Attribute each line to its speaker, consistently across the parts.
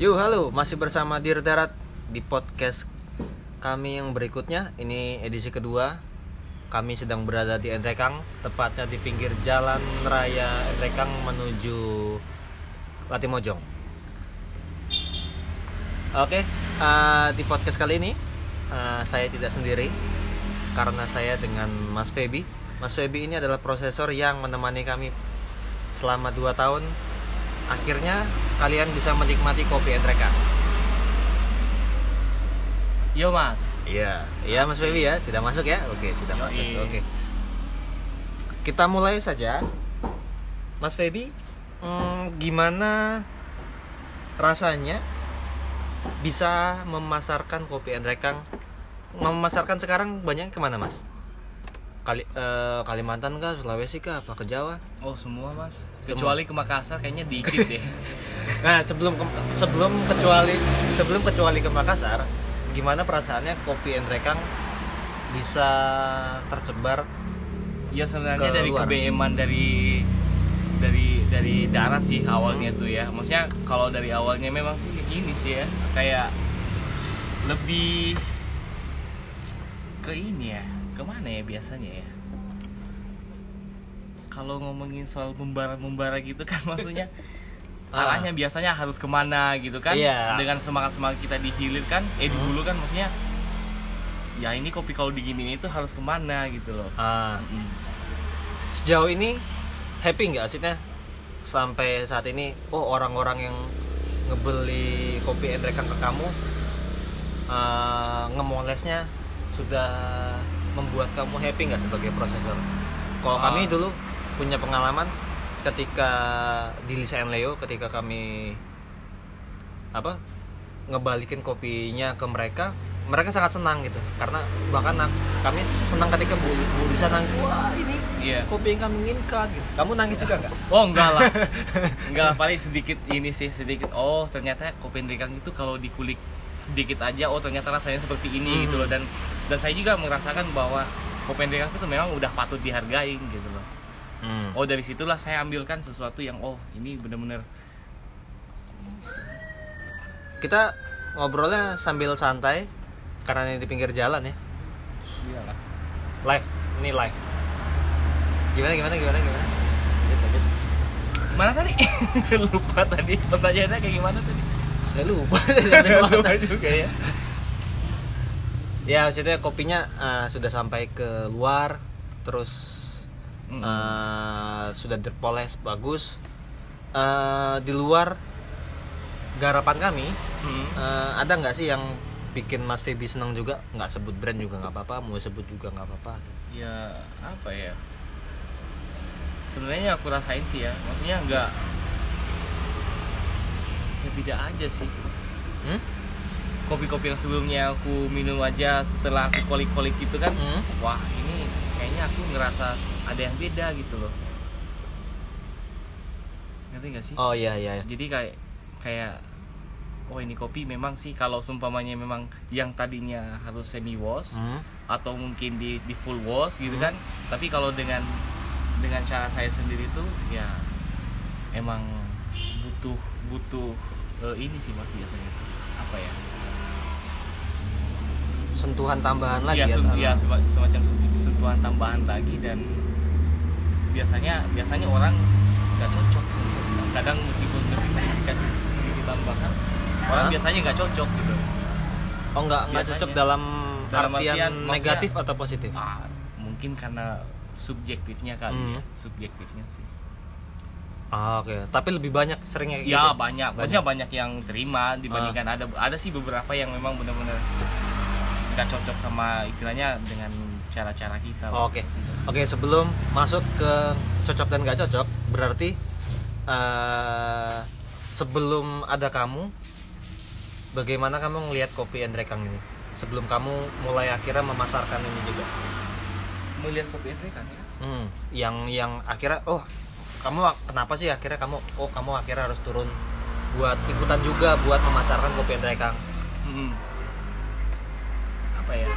Speaker 1: Yo, halo, masih bersama Dir Darat di podcast kami yang berikutnya. Ini edisi kedua. Kami sedang berada di Endrekang, tepatnya di pinggir jalan raya Endrekang menuju Latimojong. Oke, eh, di podcast kali ini eh, saya tidak sendiri karena saya dengan Mas Febi. Mas Febi ini adalah prosesor yang menemani kami selama 2 tahun. Akhirnya kalian bisa menikmati kopi Endrekang.
Speaker 2: Yo mas,
Speaker 1: Iya, iya Mas. Febi ya, sudah masuk ya? Oke, sudah
Speaker 2: Yoi.
Speaker 1: masuk. Oke. Kita mulai saja. Mas Febi, hmm, gimana rasanya bisa memasarkan kopi Endrekang? Memasarkan sekarang banyak ke mana Mas? Kali, eh, Kalimantan kah, Sulawesi kah, apa ke Jawa?
Speaker 2: oh semua mas,
Speaker 1: Semua.
Speaker 2: kecuali ke Makassar kayaknya dikit deh.
Speaker 1: Nah, sebelum ke- sebelum kecuali sebelum kecuali ke Makassar, gimana perasaannya kopi Endrekang bisa tersebar
Speaker 2: ya sebenarnya
Speaker 1: Ke
Speaker 2: dari
Speaker 1: luar.
Speaker 2: kebeeman dari dari dari darat sih awalnya tuh ya. Maksudnya kalau dari awalnya memang sih ini sih ya, kayak lebih ke ini ya, ke mana ya biasanya ya? Kalau ngomongin soal membara-membara gitu kan maksudnya
Speaker 1: Ah.
Speaker 2: arahnya biasanya harus ke mana gitu kan
Speaker 1: Iya.
Speaker 2: dengan semangat semangat kita di hilir kan eh di
Speaker 1: Hmm.
Speaker 2: hulu kan maksudnya ya ini kopi kalau diginiin itu harus ke mana gitu loh
Speaker 1: Ah,
Speaker 2: Mm.
Speaker 1: sejauh ini happy nggak asitnya sampai saat ini oh orang-orang yang ngebeli kopi Endrekang ke kamu eh, ngemolesnya sudah membuat kamu happy nggak sebagai prosesor kalau
Speaker 2: Ah.
Speaker 1: kami dulu punya pengalaman ketika di Lisa and Leo ketika kami apa ngebalikin kopinya ke mereka mereka sangat senang gitu karena bahkan kami senang ketika Bu, Bu Lisa nangis wah ini
Speaker 2: Iya.
Speaker 1: kopi yang kami inginkan gitu kamu nangis juga nggak
Speaker 2: Oh enggak lah, enggak lah paling sedikit ini sih sedikit. Oh ternyata kopi Endrekang itu kalau dikulik sedikit aja, oh ternyata rasanya seperti ini
Speaker 1: Hmm.
Speaker 2: gitu loh. Dan dan saya juga merasakan bahwa kopi Endrekang itu memang udah patut dihargain gitu loh.
Speaker 1: Hmm.
Speaker 2: Oh dari situlah saya ambilkan sesuatu yang oh ini bener-bener
Speaker 1: kita ngobrolnya sambil santai karena ini di pinggir jalan ya
Speaker 2: iya lah.
Speaker 1: live ini live gimana gimana gimana gimana Lanjut, lanjut.
Speaker 2: Mana tadi? Lupa tadi pertanyaannya kayak gimana tadi?
Speaker 1: saya lupa
Speaker 2: Lupa juga ya.
Speaker 1: Ya maksudnya kopinya eh, sudah sampai ke luar terus
Speaker 2: Mm.
Speaker 1: eh, sudah terpoles bagus Eh, di luar garapan kami
Speaker 2: Mm.
Speaker 1: eh, ada nggak sih yang bikin Mas Febi senang juga nggak sebut brand juga nggak apa-apa mau sebut juga nggak apa-apa
Speaker 2: ya apa ya sebenarnya aku rasain sih ya maksudnya nggak ya beda aja sih
Speaker 1: hmm?
Speaker 2: Kopi-kopi yang sebelumnya aku minum aja setelah aku kolik-kolik gitu kan
Speaker 1: Hmm?
Speaker 2: wah ini kayaknya aku ngerasa ada yang beda gitu loh ngerti gak sih
Speaker 1: oh iya iya iya.
Speaker 2: jadi kayak kayak oh ini kopi memang sih kalau seumpamanya memang yang tadinya harus semi wash
Speaker 1: Hmm?
Speaker 2: atau mungkin di di full wash gitu
Speaker 1: Hmm.
Speaker 2: kan tapi kalau dengan dengan cara saya sendiri tuh ya emang butuh butuh eh, ini sih mas biasanya apa ya
Speaker 1: sentuhan tambahan lagi
Speaker 2: ya,
Speaker 1: ya,
Speaker 2: sen- ya sema- semacam sen- sentuhan tambahan lagi dan biasanya biasanya orang nggak cocok. Kadang meskipun meskipun dikasih sedikit tambahan orang
Speaker 1: Hah?
Speaker 2: biasanya nggak cocok gitu.
Speaker 1: Oh nggak nggak cocok dalam,
Speaker 2: Dalam
Speaker 1: artian,
Speaker 2: artian,
Speaker 1: negatif atau positif?
Speaker 2: Ah, mungkin karena subjektifnya kali
Speaker 1: Hmm.
Speaker 2: ya subjektifnya sih.
Speaker 1: Ah, oke. Tapi lebih banyak seringnya kayak
Speaker 2: Ya?
Speaker 1: gitu?
Speaker 2: banyak, maksudnya banyak yang terima dibandingkan ada ada sih beberapa yang memang benar-benar nggak cocok sama istilahnya dengan cara-cara kita.
Speaker 1: Oh, oke oke sebelum masuk ke cocok dan gak cocok berarti eh, sebelum ada kamu bagaimana kamu ngelihat kopi Endrekang ini sebelum kamu mulai akhirnya memasarkan ini juga
Speaker 2: Melihat kopi Endrekang ya.
Speaker 1: Hmm, yang yang akhirnya oh kamu kenapa sih akhirnya kamu oh kamu akhirnya harus turun buat ikutan juga buat memasarkan kopi Endrekang.
Speaker 2: Hmm. Apa ya?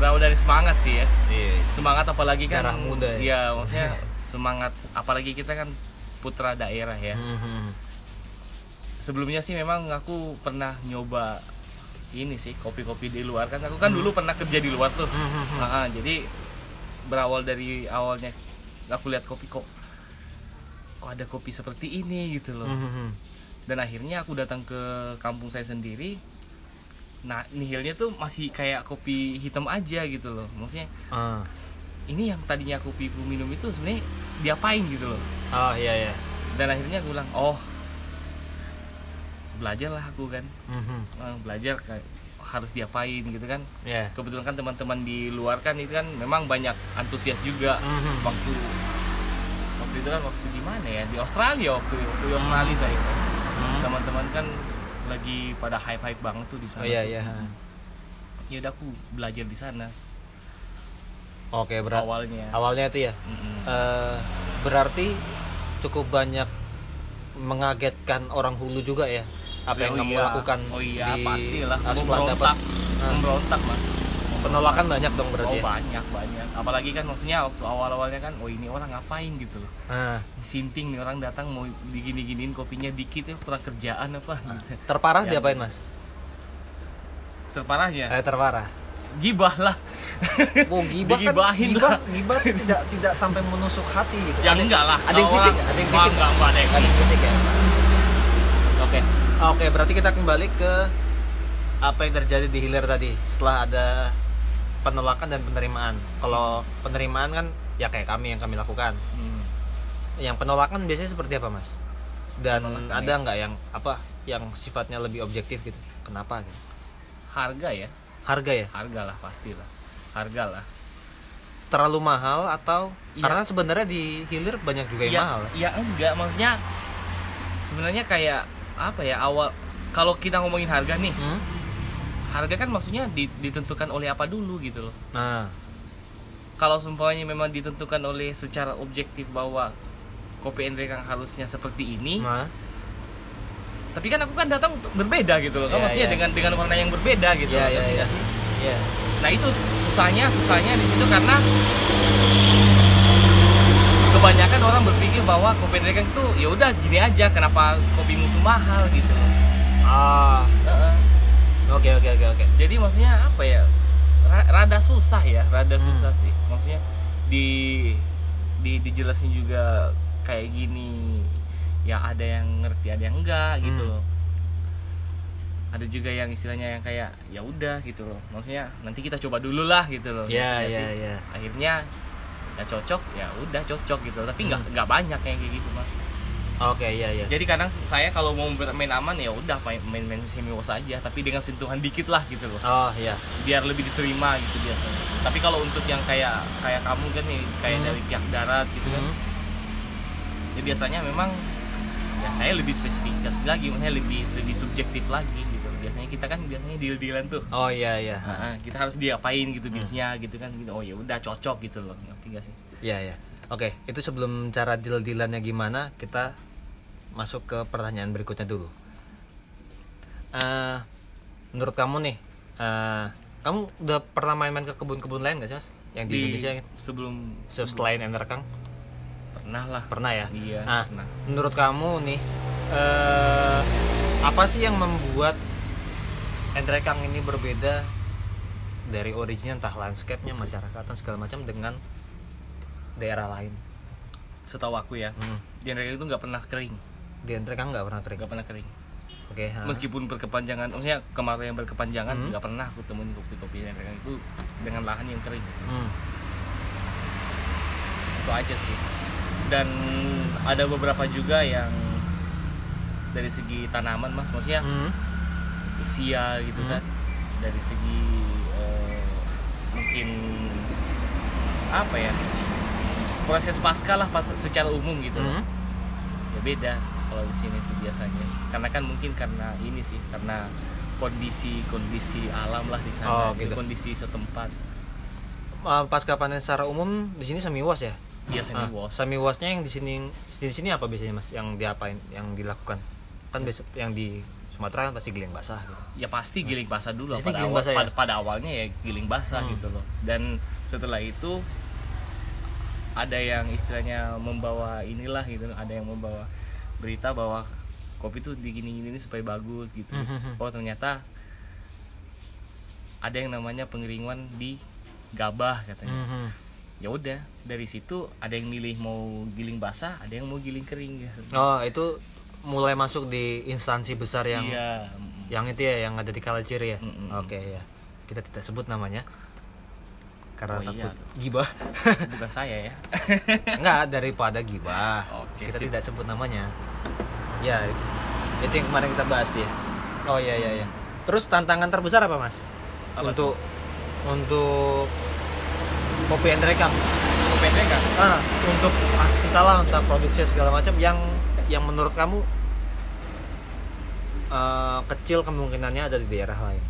Speaker 2: Berawal dari semangat sih ya.
Speaker 1: Yes.
Speaker 2: Semangat apalagi kan
Speaker 1: Darah muda ya.
Speaker 2: Iya, maksudnya semangat apalagi kita kan putra daerah ya.
Speaker 1: Hmm, hmm.
Speaker 2: sebelumnya sih memang aku pernah nyoba ini sih kopi-kopi di luar kan aku kan
Speaker 1: Hmm.
Speaker 2: dulu pernah kerja di luar tuh
Speaker 1: Hmm, hmm, hmm.
Speaker 2: Ah, jadi berawal dari awalnya aku lihat kopi kok kok ada kopi seperti ini gitu loh
Speaker 1: Hmm, hmm, hmm.
Speaker 2: dan akhirnya aku datang ke kampung saya sendiri nah nihilnya tuh masih kayak kopi hitam aja gitu loh maksudnya
Speaker 1: Ah.
Speaker 2: ini yang tadinya kopi ku minum itu sebenarnya diapain gitu loh
Speaker 1: oh iya iya
Speaker 2: dan akhirnya aku bilang oh belajarlah aku kan
Speaker 1: Hmm, hmm.
Speaker 2: Ah, belajar kayak harus diapain gitu kan
Speaker 1: Iya.
Speaker 2: kebetulan kan teman-teman di luar kan itu kan memang banyak antusias juga
Speaker 1: Hmm, hmm.
Speaker 2: waktu waktu itu kan waktu di mana ya di Australia waktu waktu di Australia saya
Speaker 1: Hmm.
Speaker 2: teman-teman kan lagi pada hype hype banget tuh di sana
Speaker 1: oh iya iya.
Speaker 2: Ya udah aku belajar di sana.
Speaker 1: Oke berat
Speaker 2: awalnya.
Speaker 1: awalnya itu ya?
Speaker 2: Mm-mm.
Speaker 1: Eh, berarti cukup banyak mengagetkan orang hulu juga ya? Apa yang
Speaker 2: Oh
Speaker 1: kamu
Speaker 2: iya.
Speaker 1: lakukan
Speaker 2: oh iya
Speaker 1: di
Speaker 2: pastilah.
Speaker 1: Setelah
Speaker 2: memberontak
Speaker 1: dapat? Ah.
Speaker 2: memberontak mas
Speaker 1: penolakan banyak dong berarti
Speaker 2: oh
Speaker 1: ya
Speaker 2: banyak banyak apalagi kan maksudnya waktu awal awalnya kan oh ini orang ngapain gitu loh
Speaker 1: Nah,
Speaker 2: sinting nih orang datang mau digini giniin kopinya dikit ya kurang kerjaan apa gitu.
Speaker 1: terparah
Speaker 2: Ya.
Speaker 1: diapain mas
Speaker 2: terparahnya
Speaker 1: eh terparah
Speaker 2: gibah lah
Speaker 1: Oh, gibah kan
Speaker 2: Digibahin
Speaker 1: gibah,
Speaker 2: lah.
Speaker 1: gibah tuh tidak tidak sampai menusuk hati gitu.
Speaker 2: ya enggak lah
Speaker 1: ada yang fisik, ada yang fisik.
Speaker 2: enggak enggak ada yang
Speaker 1: Ada yang
Speaker 2: fisik
Speaker 1: fisik ya. Oke. Oke, berarti kita kembali ke apa yang terjadi di hilir tadi setelah ada penolakan dan penerimaan. Kalau penerimaan kan ya kayak kami yang kami lakukan.
Speaker 2: Hmm.
Speaker 1: Yang penolakan biasanya seperti apa, Mas? Dan
Speaker 2: Penolakan
Speaker 1: ada
Speaker 2: ya?
Speaker 1: nggak yang apa yang sifatnya lebih objektif gitu? Kenapa gitu?
Speaker 2: harga ya
Speaker 1: Harga ya?
Speaker 2: harga lah pastilah harga lah
Speaker 1: Terlalu mahal atau
Speaker 2: Iya.
Speaker 1: karena sebenarnya di hilir banyak juga yang
Speaker 2: ya,
Speaker 1: mahal.
Speaker 2: ya enggak maksudnya sebenarnya kayak apa ya awal kalau kita ngomongin harga nih
Speaker 1: Hmm?
Speaker 2: Harga kan maksudnya di- ditentukan oleh apa dulu gitu loh
Speaker 1: Nah,
Speaker 2: kalau seumpamanya memang ditentukan oleh secara objektif bahwa kopi Endrekang harusnya seperti ini
Speaker 1: nah.
Speaker 2: tapi kan aku kan datang untuk berbeda gitu loh kan
Speaker 1: Iya,
Speaker 2: maksudnya
Speaker 1: iya.
Speaker 2: dengan dengan warna yang berbeda gitu
Speaker 1: Iya,
Speaker 2: loh,
Speaker 1: iya,
Speaker 2: ngerti
Speaker 1: iya.
Speaker 2: nggak sih?
Speaker 1: Iya.
Speaker 2: nah itu susahnya susahnya di situ karena kebanyakan orang berpikir bahwa kopi Endrekang itu ya udah gini aja kenapa kopimu tuh mahal gitu loh
Speaker 1: Ah,
Speaker 2: Heeh.
Speaker 1: Oke oke oke oke.
Speaker 2: jadi maksudnya apa ya ra- rada susah ya rada
Speaker 1: Hmm.
Speaker 2: susah sih maksudnya di di dijelasin juga kayak gini ya ada yang ngerti ada yang enggak gitu
Speaker 1: Hmm.
Speaker 2: loh ada juga yang istilahnya yang kayak ya udah gitu loh maksudnya nanti kita coba dulu lah gitu loh
Speaker 1: Iya
Speaker 2: nggak
Speaker 1: iya
Speaker 2: sih?
Speaker 1: iya.
Speaker 2: akhirnya ya cocok ya udah cocok gitu tapi nggak
Speaker 1: Hmm.
Speaker 2: nggak banyak yang kayak gitu mas
Speaker 1: Oke iya iya.
Speaker 2: jadi kadang saya kalau mau bermain aman ya udah main main, main semi wash aja tapi dengan sentuhan dikit lah gitu loh
Speaker 1: Oh iya.
Speaker 2: biar lebih diterima gitu biasanya. Tapi kalau untuk yang kayak kayak kamu kan nih kayak
Speaker 1: Hmm.
Speaker 2: dari pihak darat gitu kan,
Speaker 1: Hmm.
Speaker 2: ya biasanya memang ya saya lebih spesifikasi lagi, maksudnya lebih lebih subjektif lagi gitu. Biasanya kita kan biasanya deal dealan tuh.
Speaker 1: Oh iya iya.
Speaker 2: Nah, kita harus diapain gitu
Speaker 1: Hmm.
Speaker 2: bisnya gitu kan gitu. Oh ya udah cocok gitu loh. Ngerti gak sih?
Speaker 1: Iya iya. Oke, itu sebelum cara deal-dealannya gimana, kita masuk ke pertanyaan berikutnya dulu. Eh, menurut kamu nih, eh, kamu udah pernah main-main ke kebun-kebun lain gak sih mas? Yang di, Indonesia
Speaker 2: sebelum
Speaker 1: Se- selain Enderkang?
Speaker 2: pernah lah.
Speaker 1: Pernah ya?
Speaker 2: Iya.
Speaker 1: Nah,
Speaker 2: pernah.
Speaker 1: menurut kamu nih, eh, apa sih yang membuat Endrekang ini berbeda dari originnya entah landscape-nya, masyarakatan segala macam dengan daerah lain?
Speaker 2: Setahu aku ya,
Speaker 1: Hmm.
Speaker 2: di Amerika itu nggak pernah kering,
Speaker 1: Di Endrekang nggak pernah kering.
Speaker 2: nggak pernah kering.
Speaker 1: Oke. ha.
Speaker 2: meskipun berkepanjangan maksudnya kemarau yang berkepanjangan
Speaker 1: Hmm.
Speaker 2: nggak pernah aku temuin kopi-kopi yang mereka itu dengan lahan yang kering
Speaker 1: Hmm.
Speaker 2: itu aja sih dan ada beberapa juga yang dari segi tanaman mas maksudnya
Speaker 1: Hmm.
Speaker 2: usia gitu
Speaker 1: Hmm.
Speaker 2: kan dari segi eh, mungkin apa ya proses pasca lah pas secara umum gitu loh.
Speaker 1: Hmm.
Speaker 2: ya beda kalau di sini tuh biasanya karena kan mungkin karena ini sih karena kondisi kondisi alam lah di sana
Speaker 1: Oh, gitu.
Speaker 2: kondisi setempat
Speaker 1: Uh, pasca panen secara umum di sini semi wash ya.
Speaker 2: dia semi
Speaker 1: Ah,
Speaker 2: wash
Speaker 1: semi washnya yang di sini di sini apa biasanya mas? Yang diapain? Yang dilakukan? Kan biasa yang di Sumatera kan pasti giling basah gitu.
Speaker 2: ya pasti giling basah dulu pada,
Speaker 1: giling
Speaker 2: awal,
Speaker 1: basah ya?
Speaker 2: pada, pada awalnya ya giling basah
Speaker 1: Hmm.
Speaker 2: gitu loh dan setelah itu ada yang istilahnya membawa inilah gitu ada yang membawa berita bahwa kopi tuh digini gini supaya bagus gitu.
Speaker 1: Mhm.
Speaker 2: oh ternyata ada yang namanya pengeringan di gabah katanya.
Speaker 1: Mhm.
Speaker 2: ya udah dari situ ada yang milih mau giling basah ada yang mau giling kering gitu.
Speaker 1: Oh itu mulai masuk di instansi besar yang
Speaker 2: iya.
Speaker 1: yang itu ya yang ada di Kalajiri ya?
Speaker 2: Mm-mm.
Speaker 1: oke ya. Kita tidak sebut namanya karena
Speaker 2: Oh, iya.
Speaker 1: takut gibah.
Speaker 2: Bukan saya ya.
Speaker 1: Enggak daripada gibah.
Speaker 2: Oke,
Speaker 1: kita
Speaker 2: sip.
Speaker 1: tidak sebut namanya. Ya itu yang kemarin kita bahas dia. Oh iya iya iya. Terus tantangan terbesar apa mas?
Speaker 2: Apa
Speaker 1: untuk untuk kopi and rekam
Speaker 2: kopi and rekam?
Speaker 1: ah untuk ah, entahlah entah produksi segala macam yang yang menurut kamu eh, kecil kemungkinannya ada di daerah lain.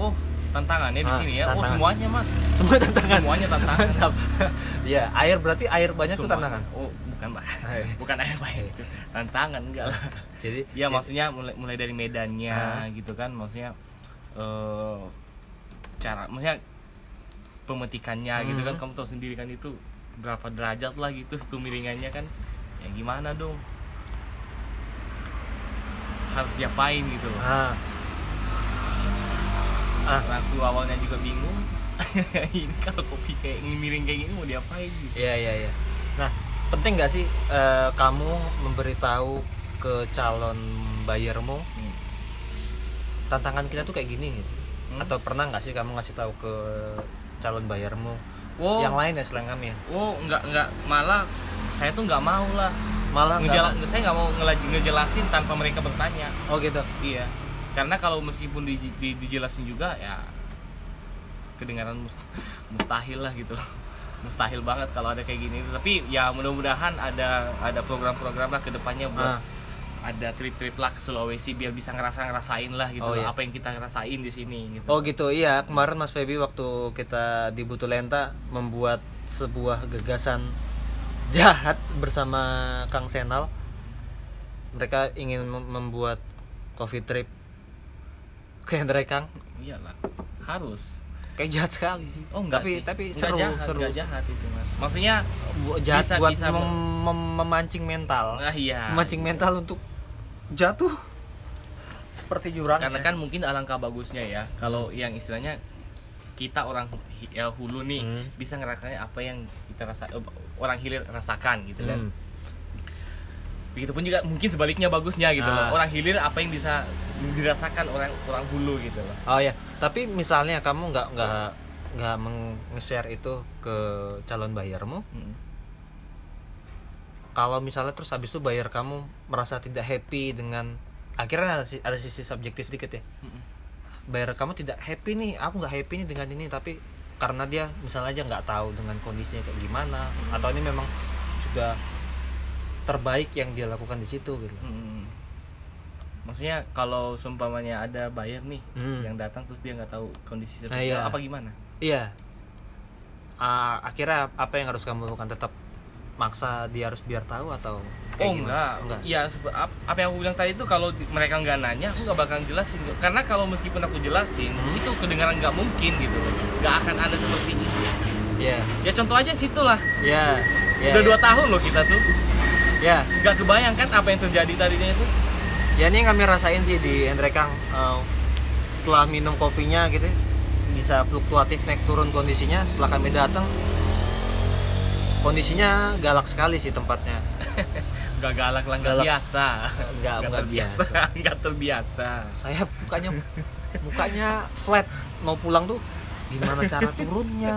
Speaker 2: Oh tantangannya di
Speaker 1: Ah,
Speaker 2: sini ya. Oh
Speaker 1: tantangan.
Speaker 2: semuanya mas.
Speaker 1: Semua tantangan.
Speaker 2: Semuanya tantangan.
Speaker 1: Ya air berarti air banyak tuh
Speaker 2: Semuanya.
Speaker 1: tantangan?
Speaker 2: Oh bukan pak. Bukan air itu tantangan enggak. Lah
Speaker 1: jadi
Speaker 2: ya maksudnya mulai mulai dari medannya
Speaker 1: Ah.
Speaker 2: gitu kan. Maksudnya eh cara maksudnya pemetikannya gitu kan.
Speaker 1: Hmm.
Speaker 2: kamu tahu sendiri kan itu berapa derajat lah gitu kemiringannya kan. Ya gimana dong? Harus diapain gitu loh.
Speaker 1: Ah ah
Speaker 2: aku awalnya juga bingung ini kalau kopi kayak miring kayak gini mau diapain gitu
Speaker 1: Iya iya iya. Nah, penting nggak sih eh, kamu memberitahu ke calon bayarmu
Speaker 2: Hmm.
Speaker 1: tantangan kita tuh kayak gini? gitu?
Speaker 2: Hmm.
Speaker 1: Atau pernah nggak sih kamu ngasih tahu ke calon bayarmu
Speaker 2: oh
Speaker 1: yang lain ya selain kami ya?
Speaker 2: oh nggak nggak malah saya tuh nggak mau lah
Speaker 1: Malah nggak
Speaker 2: Ngejela- saya nggak mau ngejelasin tanpa mereka bertanya
Speaker 1: Oh gitu.
Speaker 2: iya karena kalau meskipun di, di- dijelasin juga ya kedengaran must- mustahil lah gitu mustahil banget kalau ada kayak gini. Tapi ya mudah-mudahan ada ada program-program lah ke depannya buat
Speaker 1: Ah.
Speaker 2: ada trip-trip lah ke Sulawesi biar bisa ngerasa ngerasain lah gitu
Speaker 1: Oh, iya.
Speaker 2: apa yang kita rasain di sini gitu.
Speaker 1: Oh gitu. Iya kemarin Mas Feby waktu kita di Butulenta membuat sebuah gagasan jahat bersama Kang Senal. Mereka ingin mem- membuat coffee trip ke Hendrekang
Speaker 2: iyalah harus.
Speaker 1: Kayak jahat sekali sih.
Speaker 2: Oh enggak
Speaker 1: tapi
Speaker 2: sih.
Speaker 1: tapi
Speaker 2: Enggak
Speaker 1: seru
Speaker 2: jahat,
Speaker 1: seru.
Speaker 2: enggak jahat itu mas. Maksudnya
Speaker 1: Bu- jahat
Speaker 2: Bisa-
Speaker 1: buat
Speaker 2: bisa
Speaker 1: mem- mem- memancing mental.
Speaker 2: Ah iya.
Speaker 1: Memancing mental untuk jatuh. Seperti jurang
Speaker 2: karena kan mungkin alangkah bagusnya ya kalau yang istilahnya kita orang ya, hulu nih
Speaker 1: Hmm.
Speaker 2: bisa ngerasain apa yang kita rasa eh, orang hilir rasakan gitu kan.
Speaker 1: Hmm.
Speaker 2: Begitupun juga mungkin sebaliknya bagusnya gitu
Speaker 1: Ah.
Speaker 2: loh orang hilir apa yang bisa dirasakan orang orang hulu gitu loh
Speaker 1: Oh ya, tapi misalnya kamu nggak nggak nggak nge-share itu ke calon bayarmu,
Speaker 2: Hmm.
Speaker 1: kalau misalnya terus habis itu bayar kamu merasa tidak happy dengan akhirnya ada, ada sisi subjektif dikit ya.
Speaker 2: Mm-mm.
Speaker 1: Bayar kamu tidak happy nih, aku nggak happy nih dengan ini tapi karena dia misalnya aja nggak tahu dengan kondisinya kayak gimana atau ini memang sudah terbaik yang dia lakukan di situ gitu.
Speaker 2: Hmm. Maksudnya kalau seumpamanya ada bayar nih
Speaker 1: Hmm.
Speaker 2: yang datang terus dia nggak tahu kondisi
Speaker 1: Nah, iya.
Speaker 2: apa gimana?
Speaker 1: Iya. Ah, akhirnya apa yang harus kamu lakukan tetap maksa dia harus biar tahu atau kayak
Speaker 2: oh enggak,
Speaker 1: enggak.
Speaker 2: Iya, ap- apa yang aku bilang tadi itu kalau mereka nggak nanya, aku nggak bakal jelasin. Karena kalau meskipun aku jelasin,
Speaker 1: Hmm.
Speaker 2: itu kedengaran nggak mungkin gitu loh. Nggak akan ada seperti ini.
Speaker 1: Iya.
Speaker 2: Ya contoh aja situ lah.
Speaker 1: Iya. Iya.
Speaker 2: Udah
Speaker 1: iya.
Speaker 2: dua tahun loh kita tuh.
Speaker 1: Ya.
Speaker 2: Nggak kebayang kan apa yang terjadi tadinya itu.
Speaker 1: Ya ini yang kami rasain sih di Hendrekang eh, setelah minum kopinya gitu bisa fluktuatif naik turun kondisinya setelah kami datang kondisinya galak sekali sih tempatnya
Speaker 2: Nggak galak lah, nggak biasa.
Speaker 1: Nggak- nggak
Speaker 2: terbiasa.
Speaker 1: biasa.
Speaker 2: Nggak terbiasa.
Speaker 1: saya mukanya mukanya flat mau pulang tuh gimana cara turunnya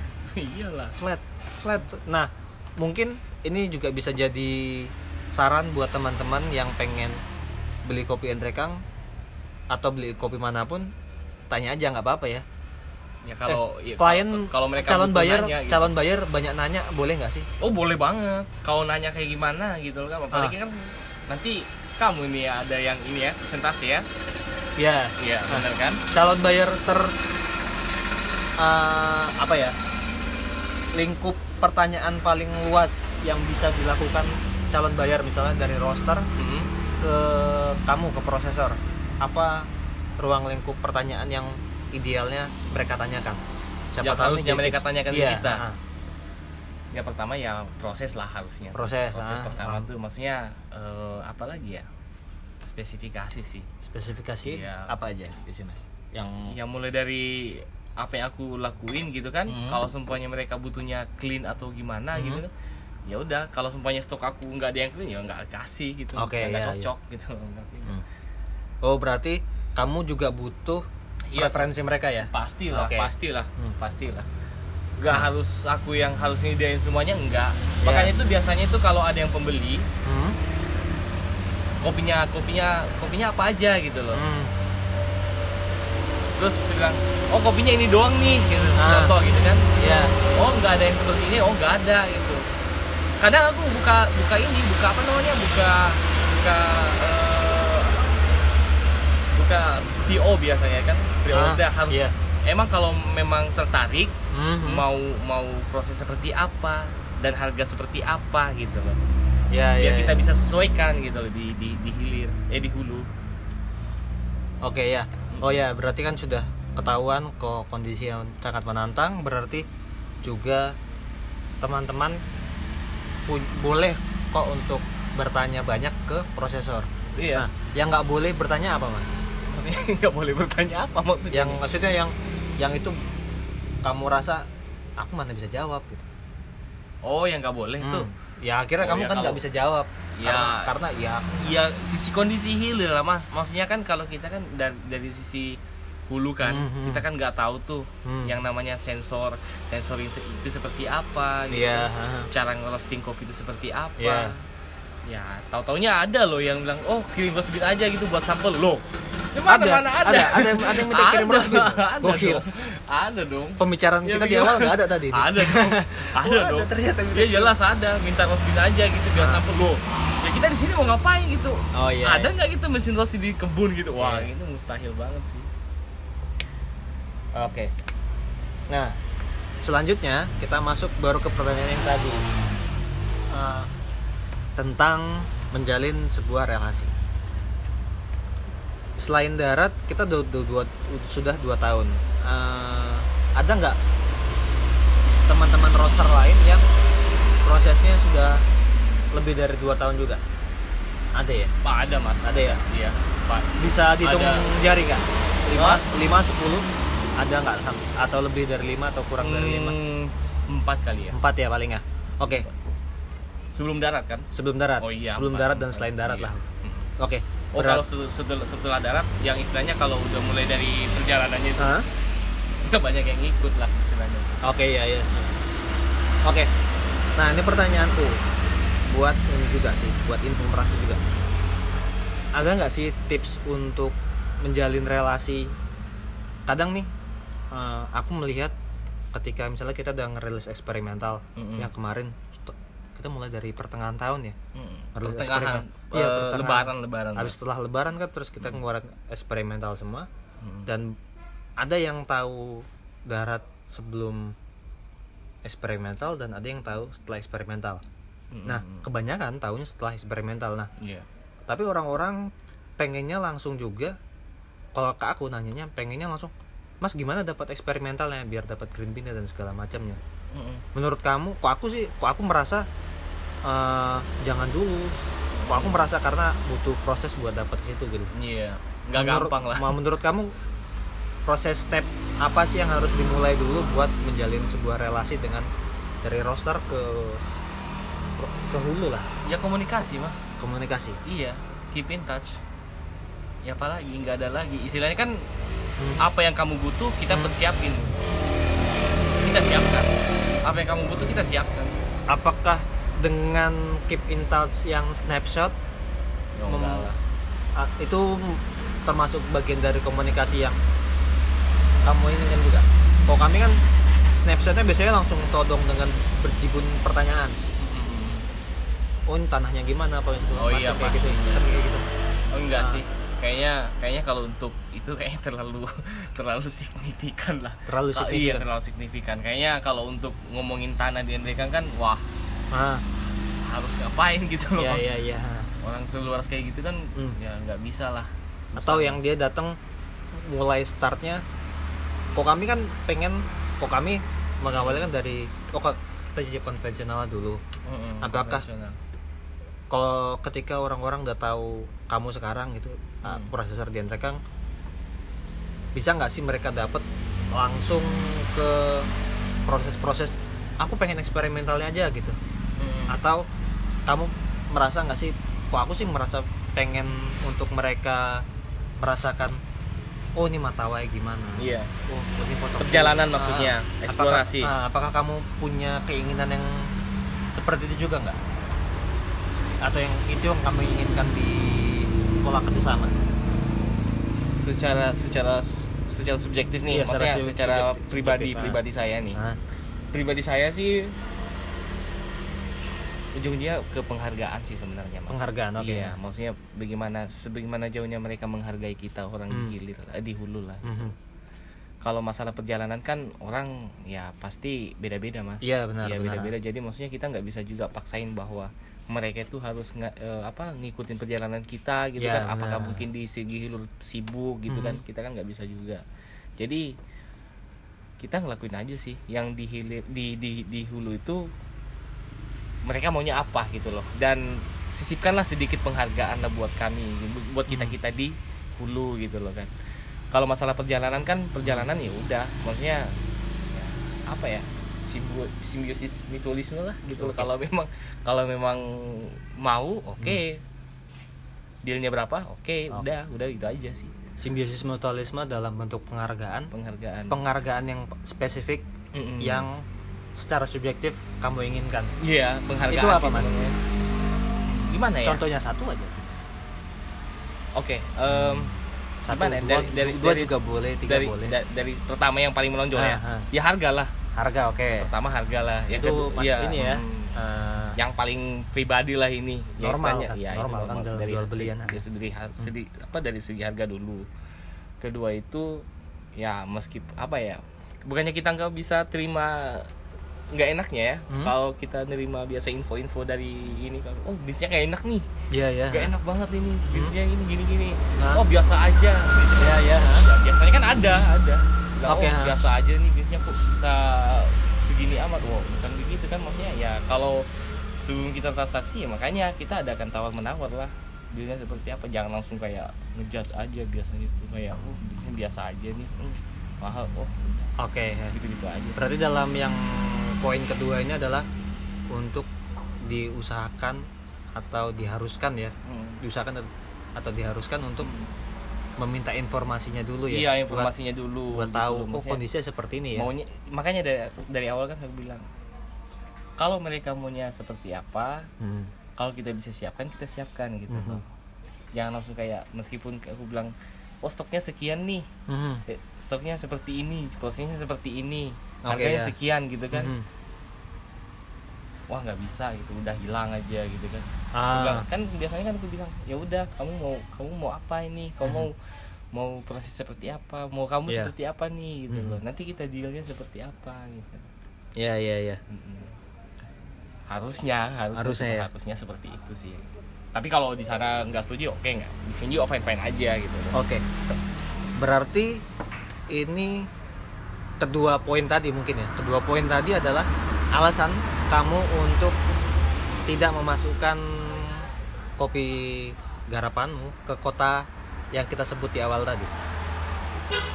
Speaker 2: Iyalah.
Speaker 1: flat flat nah mungkin ini juga bisa jadi saran buat teman-teman yang pengen beli kopi Endrekang atau beli kopi mana pun tanya aja nggak apa-apa ya
Speaker 2: Ya kalau
Speaker 1: Eh,
Speaker 2: ya,
Speaker 1: klien
Speaker 2: kalau- mereka
Speaker 1: calon
Speaker 2: butuh
Speaker 1: bayar
Speaker 2: nanya gitu.
Speaker 1: calon bayar banyak nanya boleh nggak sih
Speaker 2: Oh boleh banget. Kalau nanya kayak gimana gitu loh kan. Apalagi
Speaker 1: Ah.
Speaker 2: kan nanti kamu ini ya ada yang ini ya presentasi ya.
Speaker 1: ya
Speaker 2: Iya benar kan.
Speaker 1: calon bayar ter eh, apa ya lingkup pertanyaan paling luas yang bisa dilakukan calon bayar misalnya dari roster
Speaker 2: Mhm.
Speaker 1: ke kamu ke prosesor apa ruang lingkup pertanyaan yang idealnya mereka tanyakan
Speaker 2: Yang
Speaker 1: tahu
Speaker 2: harusnya
Speaker 1: nih
Speaker 2: mereka tanyakan
Speaker 1: Iya,
Speaker 2: kita.
Speaker 1: ah,
Speaker 2: Ya pertama ya proses lah harusnya.
Speaker 1: Proses,
Speaker 2: Proses
Speaker 1: ah,
Speaker 2: pertama
Speaker 1: ah.
Speaker 2: tuh maksudnya eh, apa lagi ya? spesifikasi sih
Speaker 1: spesifikasi
Speaker 2: Iya.
Speaker 1: apa aja biasanya mas yang
Speaker 2: ya mulai dari apa yang aku lakuin gitu kan
Speaker 1: Hmm.
Speaker 2: kalau sempanya mereka butuhnya clean atau gimana
Speaker 1: Hmm.
Speaker 2: gitu kan ya udah kalau sempanya stok aku nggak ada yang clean ya nggak kasih gitu
Speaker 1: Oke,
Speaker 2: Ya nggak
Speaker 1: iya,
Speaker 2: cocok gitu ngerti nggak?
Speaker 1: Hmm. oh berarti kamu juga butuh
Speaker 2: Iya.
Speaker 1: preferensi mereka ya
Speaker 2: pastilah
Speaker 1: Oke.
Speaker 2: pastilah
Speaker 1: Hmm.
Speaker 2: pastilah nggak
Speaker 1: Hmm.
Speaker 2: harus aku yang harus nyediain semuanya enggak
Speaker 1: Iya.
Speaker 2: makanya itu biasanya itu kalau ada yang pembeli
Speaker 1: Hmm.
Speaker 2: kopinya kopinya kopinya apa aja gitu loh
Speaker 1: Hmm.
Speaker 2: Terus bilang oh kopinya ini doang nih gitu
Speaker 1: Ah.
Speaker 2: contoh gitu kan
Speaker 1: ya
Speaker 2: oh nggak ada yang seperti ini oh nggak ada gitu kadang aku buka buka ini buka apa namanya buka buka eh, buka PO biasanya kan pre-order
Speaker 1: Ah,
Speaker 2: harus
Speaker 1: iya.
Speaker 2: emang kalau memang tertarik
Speaker 1: Hmm.
Speaker 2: mau mau proses seperti apa dan harga seperti apa gitu loh
Speaker 1: ya
Speaker 2: biar
Speaker 1: ya,
Speaker 2: kita
Speaker 1: ya.
Speaker 2: bisa sesuaikan gitu loh di di, di hilir eh di hulu
Speaker 1: oke ya. Oh ya berarti kan sudah ketahuan kok kondisi yang sangat menantang. Berarti juga teman-teman boleh kok untuk bertanya banyak ke prosesor.
Speaker 2: Iya.
Speaker 1: Nah yang nggak boleh bertanya apa mas?
Speaker 2: Nggak boleh bertanya apa maksudnya?
Speaker 1: Yang maksudnya yang yang itu kamu rasa aku mana bisa jawab? gitu.
Speaker 2: Oh yang nggak boleh
Speaker 1: Hmm.
Speaker 2: tuh
Speaker 1: ya akhirnya
Speaker 2: Oh,
Speaker 1: kamu
Speaker 2: ya,
Speaker 1: kan nggak bisa jawab
Speaker 2: Ya.
Speaker 1: karena, karena ya
Speaker 2: ya sisi kondisi hilir lah mas maksudnya kan kalau kita kan dari, dari sisi hulu kan
Speaker 1: Mhm.
Speaker 2: kita kan nggak tahu tuh
Speaker 1: Hmm.
Speaker 2: yang namanya sensor sensor itu seperti apa gitu
Speaker 1: Iya,
Speaker 2: cara ngerosting kopi itu seperti apa
Speaker 1: Iya.
Speaker 2: Ya tahu taunya ada loh yang bilang oh kirim beef aja gitu buat sampel. Loh cuma
Speaker 1: Ada,
Speaker 2: mana ada.
Speaker 1: Ada, ada yang- ada yang minta kirim beef.
Speaker 2: ada
Speaker 1: Gokil.
Speaker 2: dong. Ada dong.
Speaker 1: Pembicaraan
Speaker 2: Ya,
Speaker 1: kita di
Speaker 2: bagaimana?
Speaker 1: awal nggak ada tadi.
Speaker 2: Ada dong. Ada
Speaker 1: Oh, ada
Speaker 2: dong.
Speaker 1: ternyata minta.
Speaker 2: Ya jelas ada. Minta beef aja gitu biar
Speaker 1: Ah.
Speaker 2: sampel. Loh ya kita di sini mau ngapain gitu?
Speaker 1: Oh iya
Speaker 2: ada nggak gitu mesin roast di kebun gitu? Wah
Speaker 1: Iya.
Speaker 2: itu mustahil banget sih.
Speaker 1: Oke. Nah selanjutnya kita masuk baru ke pertanyaan yang tadi. Eh, tentang menjalin sebuah relasi. Selain darat kita udah, udah dua- sudah dua tahun. Eh, ada nggak teman-teman roster lain yang prosesnya sudah lebih dari dua tahun juga? Ada ya?
Speaker 2: Pak ada mas.
Speaker 1: Ada ya?
Speaker 2: iya. Pak
Speaker 1: bisa dihitung
Speaker 2: Ada.
Speaker 1: jari nggak? Lima lima sepuluh? Ada nggak? Atau lebih dari lima atau kurang dari lima?
Speaker 2: Hmm, empat kali ya.
Speaker 1: Empat ya paling ya? Oke
Speaker 2: sebelum darat kan?
Speaker 1: Sebelum darat.
Speaker 2: Oh iya
Speaker 1: sebelum
Speaker 2: empat,
Speaker 1: darat dan
Speaker 2: empat.
Speaker 1: selain darat
Speaker 2: Iya.
Speaker 1: lah oke
Speaker 2: oh
Speaker 1: berat-
Speaker 2: kalau setel- setel- setelah darat yang istilahnya kalau udah mulai dari perjalanannya itu nggak banyak yang ngikut lah istilahnya.
Speaker 1: Oke ya ya oke. Nah ini pertanyaanku. Buat ini juga sih buat informasi juga. Ada nggak sih tips untuk menjalin relasi? Kadang nih eh, aku melihat ketika misalnya kita udah ngerilis eksperimental
Speaker 2: Mm-mm.
Speaker 1: yang kemarin kita mulai dari pertengahan tahun ya
Speaker 2: Mhm.
Speaker 1: Harus
Speaker 2: pertengahan
Speaker 1: eksperimen.
Speaker 2: Eh,
Speaker 1: pertengahan.
Speaker 2: lebaran lebaran
Speaker 1: habis setelah lebaran kan terus kita ngeluarin eksperimental semua
Speaker 2: Mhm.
Speaker 1: dan ada yang tahu darat sebelum eksperimental dan ada yang tahu setelah eksperimental
Speaker 2: Mhm.
Speaker 1: nah kebanyakan tahunya setelah eksperimental nah
Speaker 2: Iya.
Speaker 1: tapi orang-orang pengennya langsung juga kalau ke aku nanyanya pengennya langsung mas gimana dapat eksperimentalnya biar dapat green bean dan segala macamnya
Speaker 2: Mhm.
Speaker 1: menurut kamu kok aku sih kok aku merasa eh, jangan dulu aku merasa karena butuh proses buat dapat ke situ gitu
Speaker 2: Iya, nggak
Speaker 1: Menurut-
Speaker 2: gampang lah.
Speaker 1: mau menurut kamu proses step apa sih yang harus dimulai dulu buat menjalin sebuah relasi dengan dari roster ke ke hulu lah
Speaker 2: Ya komunikasi mas.
Speaker 1: komunikasi
Speaker 2: Iya, keep in touch. Ya apalagi nggak ada lagi. Istilahnya kan
Speaker 1: Hmm.
Speaker 2: apa yang kamu butuh kita
Speaker 1: Hmm.
Speaker 2: persiapin. Kita siapkan. Apa yang kamu butuh kita siapkan.
Speaker 1: apakah dengan keep in touch yang snapshot
Speaker 2: Oh,
Speaker 1: Mem- itu termasuk bagian dari komunikasi yang kamu ini kan juga kalau kami kan snapshotnya biasanya langsung todong dengan berjibun pertanyaan
Speaker 2: Mhm.
Speaker 1: oh ini tanahnya gimana apa segala
Speaker 2: Oh iya,
Speaker 1: kayak gitu
Speaker 2: pastinya.
Speaker 1: Kan kayak gitu
Speaker 2: Oh enggak
Speaker 1: Ah.
Speaker 2: sih. Kayaknya kayaknya kalau untuk itu kayaknya terlalu terlalu signifikan lah.
Speaker 1: terlalu
Speaker 2: Iya,
Speaker 1: signifikan
Speaker 2: terlalu signifikan. Kayaknya kalau untuk ngomongin tanah di Endrekan kan wah,
Speaker 1: ah
Speaker 2: harus ngapain gitu loh.
Speaker 1: iya iya iya
Speaker 2: Orang seluas kayak gitu kan
Speaker 1: Hmm.
Speaker 2: ya nggak bisa lah. Susah.
Speaker 1: atau yang dia datang mulai startnya kok kami kan pengen kok kami mengawalnya kan dari kok kita jadi konvensional dulu
Speaker 2: Mm-mm,
Speaker 1: apakah- kalau ketika orang-orang udah tahu kamu sekarang gitu uh,
Speaker 2: Hmm.
Speaker 1: prosesor di Entrekang bisa nggak sih mereka dapat langsung ke proses-proses aku pengen eksperimentalnya aja gitu
Speaker 2: Mm.
Speaker 1: atau kamu merasa nggak sih kok aku sih merasa pengen untuk mereka merasakan oh ini matawai gimana?
Speaker 2: Iya.
Speaker 1: Oh ini foto
Speaker 2: Perjalanan maksudnya, eksplorasi.
Speaker 1: apakah, ah, apakah kamu punya keinginan yang seperti itu juga nggak? Atau yang itu yang kamu inginkan di pola kerja sama
Speaker 2: secara secara secara subjektif nih
Speaker 1: Iya, secara
Speaker 2: maksudnya secara
Speaker 1: subjektif,
Speaker 2: pribadi
Speaker 1: subjektif, ah.
Speaker 2: pribadi saya nih. Pribadi saya sih ujungnya ke penghargaan sih sebenarnya mas
Speaker 1: Penghargaan, oke.
Speaker 2: iya maksudnya bagaimana sebagaimana jauhnya mereka menghargai kita orang
Speaker 1: Hmm.
Speaker 2: di hilir eh, di hulu lah
Speaker 1: Mhm.
Speaker 2: kalau masalah perjalanan kan orang ya pasti beda-beda mas
Speaker 1: Iya, benar,
Speaker 2: Iya, beda-beda jadi maksudnya kita nggak bisa juga paksain bahwa mereka itu harus nggak eh, apa ngikutin perjalanan kita gitu
Speaker 1: Iya,
Speaker 2: kan apakah
Speaker 1: benar.
Speaker 2: mungkin di segi hilur sibuk gitu kan
Speaker 1: Mhm.
Speaker 2: kita kan nggak bisa juga jadi kita ngelakuin aja sih yang di hilir di di di hulu itu mereka maunya apa gitu loh. Dan sisipkanlah sedikit penghargaan lah buat kami buat kita kita di hulu gitu loh kan. Kalau masalah perjalanan kan perjalanan ya udah maksudnya ya, apa ya simbiosis mutualisme lah gitu loh.
Speaker 1: Oke.
Speaker 2: kalau memang kalau memang mau oke. Dealnya berapa oke
Speaker 1: Oke.
Speaker 2: udah udah itu aja sih.
Speaker 1: Simbiosis mutualisme dalam bentuk penghargaan.
Speaker 2: Penghargaan.
Speaker 1: Penghargaan yang spesifik
Speaker 2: Mm-mm.
Speaker 1: yang secara subjektif kamu inginkan.
Speaker 2: Iya penghargaan
Speaker 1: Itu apa,
Speaker 2: sih
Speaker 1: Mas?
Speaker 2: sebenarnya. gimana ya?
Speaker 1: Contohnya satu aja.
Speaker 2: Oke em,
Speaker 1: satu
Speaker 2: Gimana ya?
Speaker 1: dua,
Speaker 2: Dari- dari-
Speaker 1: dua
Speaker 2: dari-
Speaker 1: juga boleh tiga
Speaker 2: dari
Speaker 1: boleh.
Speaker 2: da- dari pertama yang paling menonjol ya?
Speaker 1: Ah, ah.
Speaker 2: ya harga lah.
Speaker 1: Harga oke.
Speaker 2: Pertama harga lah. Yang
Speaker 1: itu
Speaker 2: kedua ya,
Speaker 1: ini ya
Speaker 2: hmm,
Speaker 1: eh,
Speaker 2: yang paling pribadi lah ini
Speaker 1: Normal
Speaker 2: istilahnya-
Speaker 1: kan,
Speaker 2: ya, itu
Speaker 1: normal kan dalam
Speaker 2: dari
Speaker 1: jual belian.
Speaker 2: dari segi, segi apa dari segi harga dulu. Kedua itu ya meski apa ya? Bukannya kita nggak bisa terima nggak enaknya ya
Speaker 1: Hmm.
Speaker 2: kalau kita nerima biasa info-info dari ini kan oh bisnisnya nggak enak nih
Speaker 1: iya ya
Speaker 2: nggak enak banget ini bisnisnya ini gini gini
Speaker 1: Nah.
Speaker 2: oh biasa aja gitu.
Speaker 1: iya ya
Speaker 2: Ya, biasanya kan ada ada Bilang,
Speaker 1: Oke,
Speaker 2: oh,
Speaker 1: ha.
Speaker 2: biasa aja nih bisnisnya kok bisa segini amat wow bukan begitu kan maksudnya ya kalau sebelum kita transaksi ya makanya kita adakan tawar menawar lah bisnisnya seperti apa jangan langsung kayak ngejudge aja biasanya itu kayak oh bisnisnya biasa aja nih Hmm, mahal oh
Speaker 1: oke ya.
Speaker 2: gitu gitu aja
Speaker 1: berarti dalam yang poin kedua ini adalah untuk diusahakan atau diharuskan ya
Speaker 2: Hmm.
Speaker 1: diusahakan atau diharuskan untuk meminta informasinya dulu ya
Speaker 2: iya
Speaker 1: Buat-
Speaker 2: informasinya dulu
Speaker 1: buat
Speaker 2: gitu
Speaker 1: tahu
Speaker 2: loh.
Speaker 1: oh kondisinya seperti ini ya
Speaker 2: maunya makanya dari dari awal kan aku bilang kalau mereka maunya seperti apa
Speaker 1: Hmm.
Speaker 2: kalau kita bisa siapkan kita siapkan gitu loh. jangan langsung kayak meskipun aku bilang oh stoknya sekian nih
Speaker 1: Mhm.
Speaker 2: eh, stoknya seperti ini prosesnya seperti ini
Speaker 1: Oke,
Speaker 2: harganya
Speaker 1: ya.
Speaker 2: sekian gitu kan
Speaker 1: Mhm.
Speaker 2: wah nggak bisa gitu udah hilang aja gitu kan
Speaker 1: Ah.
Speaker 2: kan biasanya kan aku bilang ya udah kamu mau kamu mau apa ini kamu
Speaker 1: Mhm.
Speaker 2: mau mau proses seperti apa mau kamu
Speaker 1: Iya.
Speaker 2: seperti apa nih gitu
Speaker 1: Mhm.
Speaker 2: loh nanti kita dealnya seperti apa gitu
Speaker 1: iya iya.
Speaker 2: Mm-mm. harusnya harusnya
Speaker 1: Harusnya ya.
Speaker 2: harusnya seperti itu sih tapi kalau di sana nggak setuju oke nggak di sini juga fine fine aja gitu.
Speaker 1: Oke. Berarti ini kedua poin tadi mungkin ya. Kedua poin tadi adalah alasan kamu untuk tidak memasukkan kopi garapanmu ke kota yang kita sebut di awal tadi.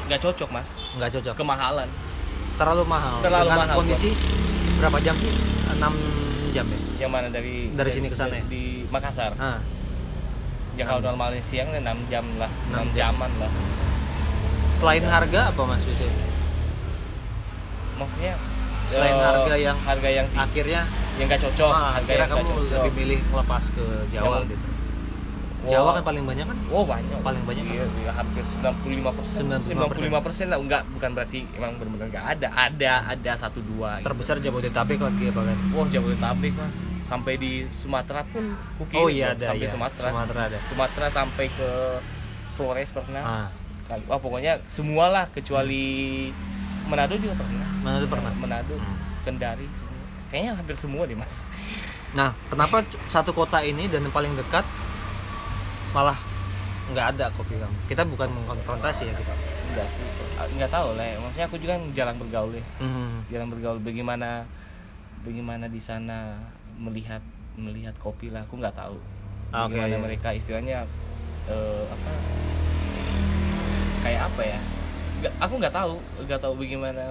Speaker 2: nggak cocok mas
Speaker 1: Nggak cocok.
Speaker 2: kemahalan
Speaker 1: Terlalu mahal.
Speaker 2: Terlalu
Speaker 1: Dengan
Speaker 2: mahal,
Speaker 1: kondisi berapa jam sih? 6 jam ya.
Speaker 2: yang mana dari
Speaker 1: Dari sini ke sana ya?
Speaker 2: di Makassar
Speaker 1: Ah,
Speaker 2: ya kalau normalnya siang 6 jam lah 6
Speaker 1: Enam jam.
Speaker 2: jaman lah
Speaker 1: selain harga apa Mas biasanya?
Speaker 2: maksudnya
Speaker 1: Selain
Speaker 2: eh,
Speaker 1: harga yang
Speaker 2: harga yang
Speaker 1: Akhirnya
Speaker 2: yang nggak cocok
Speaker 1: ah,
Speaker 2: harga yang
Speaker 1: kamu
Speaker 2: cocok
Speaker 1: lebih milih lepas ke Jawa
Speaker 2: Yang-
Speaker 1: gitu. Jawa kan paling banyak kan?
Speaker 2: Oh banyak
Speaker 1: Paling banyak
Speaker 2: iya, iya, hampir 95 persen
Speaker 1: 95%.
Speaker 2: persen lah enggak bukan berarti emang benar-benar enggak ada ada ada satu dua gitu.
Speaker 1: Terbesar Jabodetabek lagi apa kan?
Speaker 2: Wah Jabodetabek mas sampai di Sumatera pun Kuki
Speaker 1: Oh iya ada
Speaker 2: sampai
Speaker 1: iya.
Speaker 2: Sumatera.
Speaker 1: Sumatera ada.
Speaker 2: Sumatera sampai ke Flores pernah
Speaker 1: Ah,
Speaker 2: kali wah pokoknya semualah kecuali Manado juga pernah
Speaker 1: Manado pernah.
Speaker 2: Manado
Speaker 1: Hmm.
Speaker 2: Kendari semua kayaknya hampir semua deh mas
Speaker 1: Nah, kenapa satu kota ini dan yang paling dekat malah nggak ada kopi kamu? Kita bukan mengkonfrontasi ya kita.
Speaker 2: enggak sih nggak tahu lah ya. maksudnya aku juga kan jalan bergaul ya
Speaker 1: Hmm.
Speaker 2: jalan bergaul bagaimana bagaimana di sana melihat melihat kopi lah aku nggak tahu
Speaker 1: Ah,
Speaker 2: gimana
Speaker 1: iya.
Speaker 2: mereka istilahnya eh, apa kayak apa ya Nggak- aku nggak tahu nggak tahu bagaimana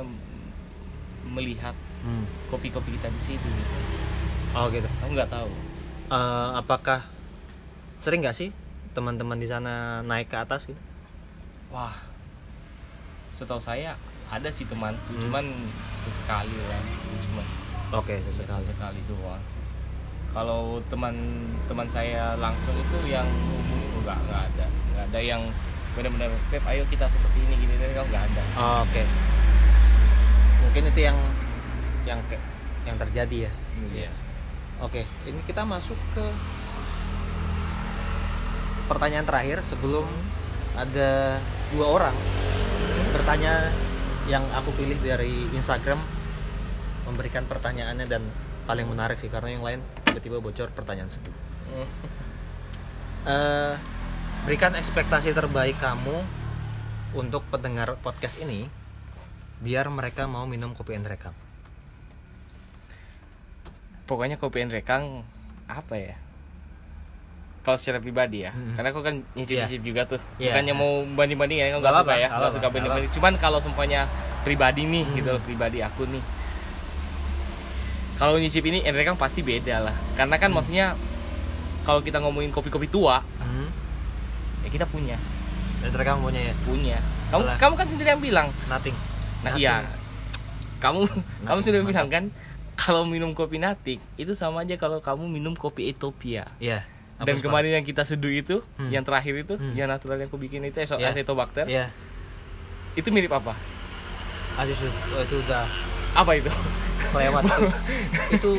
Speaker 2: melihat
Speaker 1: Hmm.
Speaker 2: kopi-kopi kita di situ gitu
Speaker 1: Oh gitu.
Speaker 2: aku nggak tahu
Speaker 1: Eh, apakah sering nggak sih teman-teman di sana naik ke atas gitu?
Speaker 2: wah setahu saya ada sih teman
Speaker 1: Hmm.
Speaker 2: cuman sesekali lah cuman
Speaker 1: Oke,
Speaker 2: ya,
Speaker 1: sesekali.
Speaker 2: sesekali doang sih kalau teman teman saya langsung itu yang hubungi enggak enggak ada enggak ada yang benar-benar Pep ayo kita seperti ini gini gini kalau nggak ada
Speaker 1: Oh, Oke. Mungkin itu yang yang yang terjadi ya.
Speaker 2: Iya.
Speaker 1: Oke, ini kita masuk ke pertanyaan terakhir sebelum ada dua orang bertanya yang aku pilih dari Instagram memberikan pertanyaannya dan paling menarik sih karena yang lain tiba-tiba bocor pertanyaan seduh.
Speaker 2: Hmm.
Speaker 1: Eh, berikan ekspektasi terbaik kamu untuk pendengar podcast ini biar mereka mau minum kopi Endrekang.
Speaker 2: pokoknya kopi and rekang apa ya kalau secara pribadi ya
Speaker 1: Hmm.
Speaker 2: karena aku kan nyicip-nyicip juga tuh
Speaker 1: Iya.
Speaker 2: bukannya mau banding-banding ya aku
Speaker 1: Nggak
Speaker 2: suka
Speaker 1: apa-apa,
Speaker 2: ya
Speaker 1: nggak
Speaker 2: suka
Speaker 1: apa-apa,
Speaker 2: banding-banding cuman kalau semuanya pribadi nih
Speaker 1: Hmm.
Speaker 2: gitu loh pribadi aku nih kalau nyicip ini and rekang pasti beda lah karena kan maksudnya kalau kita ngomongin kopi-kopi tua
Speaker 1: Hmm.
Speaker 2: ya kita punya
Speaker 1: Endrekang punya ya?
Speaker 2: punya kamu
Speaker 1: Alah.
Speaker 2: kamu kan sendiri yang bilang
Speaker 1: Nothing.
Speaker 2: nah
Speaker 1: Nothing.
Speaker 2: iya kamu kamu sudah bilang kan kalau minum kopi natik itu sama aja kalau kamu minum kopi Ethiopia
Speaker 1: Iya.
Speaker 2: Dan kemarin yang kita seduh itu
Speaker 1: Hmm.
Speaker 2: yang terakhir itu
Speaker 1: Hmm.
Speaker 2: yang natural yang aku bikin itu eso
Speaker 1: Iya.
Speaker 2: acetobacter
Speaker 1: Iya.
Speaker 2: itu mirip apa?
Speaker 1: Asus itu udah
Speaker 2: apa itu?
Speaker 1: kelewat. Itu, itu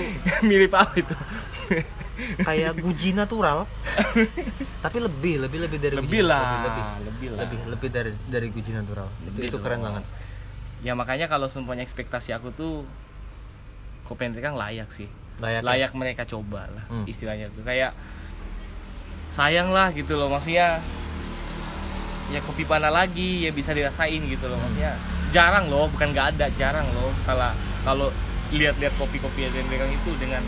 Speaker 2: mirip apa itu?
Speaker 1: Kayak guji natural. Tapi lebih lebih lebih dari
Speaker 2: lebih
Speaker 1: guji,
Speaker 2: lah
Speaker 1: lebih
Speaker 2: lebih. lah.
Speaker 1: Lebih lebih dari dari guji natural.
Speaker 2: Lebih
Speaker 1: itu, itu keren banget.
Speaker 2: Ya makanya kalau semuanya ekspektasi aku tuh kopi kan layak sih.
Speaker 1: Layak ya?
Speaker 2: layak mereka coba lah
Speaker 1: Hmm.
Speaker 2: istilahnya tuh. Kayak sayang lah gitu loh maksudnya ya kopi mana lagi ya bisa dirasain gitu loh
Speaker 1: Hmm.
Speaker 2: maksudnya jarang loh bukan nggak ada jarang loh kalau kalau lihat-lihat kopi-kopi yang mereka itu dengan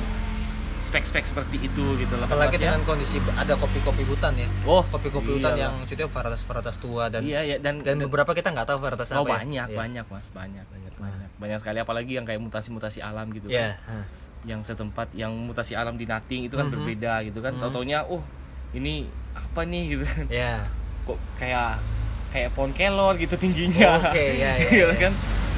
Speaker 2: spek-spek seperti itu gitu loh
Speaker 1: apalagi
Speaker 2: ya.
Speaker 1: dengan kondisi ada kopi-kopi hutan ya
Speaker 2: oh
Speaker 1: kopi-kopi hutan
Speaker 2: iyalah.
Speaker 1: yang maksudnya varietas varietas tua dan
Speaker 2: iya ya dan,
Speaker 1: dan beberapa kita nggak tahu varietas
Speaker 2: oh
Speaker 1: apa ya.
Speaker 2: banyak
Speaker 1: Iya.
Speaker 2: banyak mas banyak banyak banyak banyak sekali apalagi yang kayak mutasi-mutasi alam gitu kan.
Speaker 1: Iya. Hah.
Speaker 2: yang setempat yang mutasi alam di Nating itu kan
Speaker 1: Mhm.
Speaker 2: berbeda gitu kan
Speaker 1: Mhm.
Speaker 2: tau-taunya oh ini apa nih gitu kan
Speaker 1: Iya.
Speaker 2: kok kayak kayak pohon kelor gitu tingginya
Speaker 1: Oke, iya, iya,
Speaker 2: Gitu
Speaker 1: iya.
Speaker 2: kan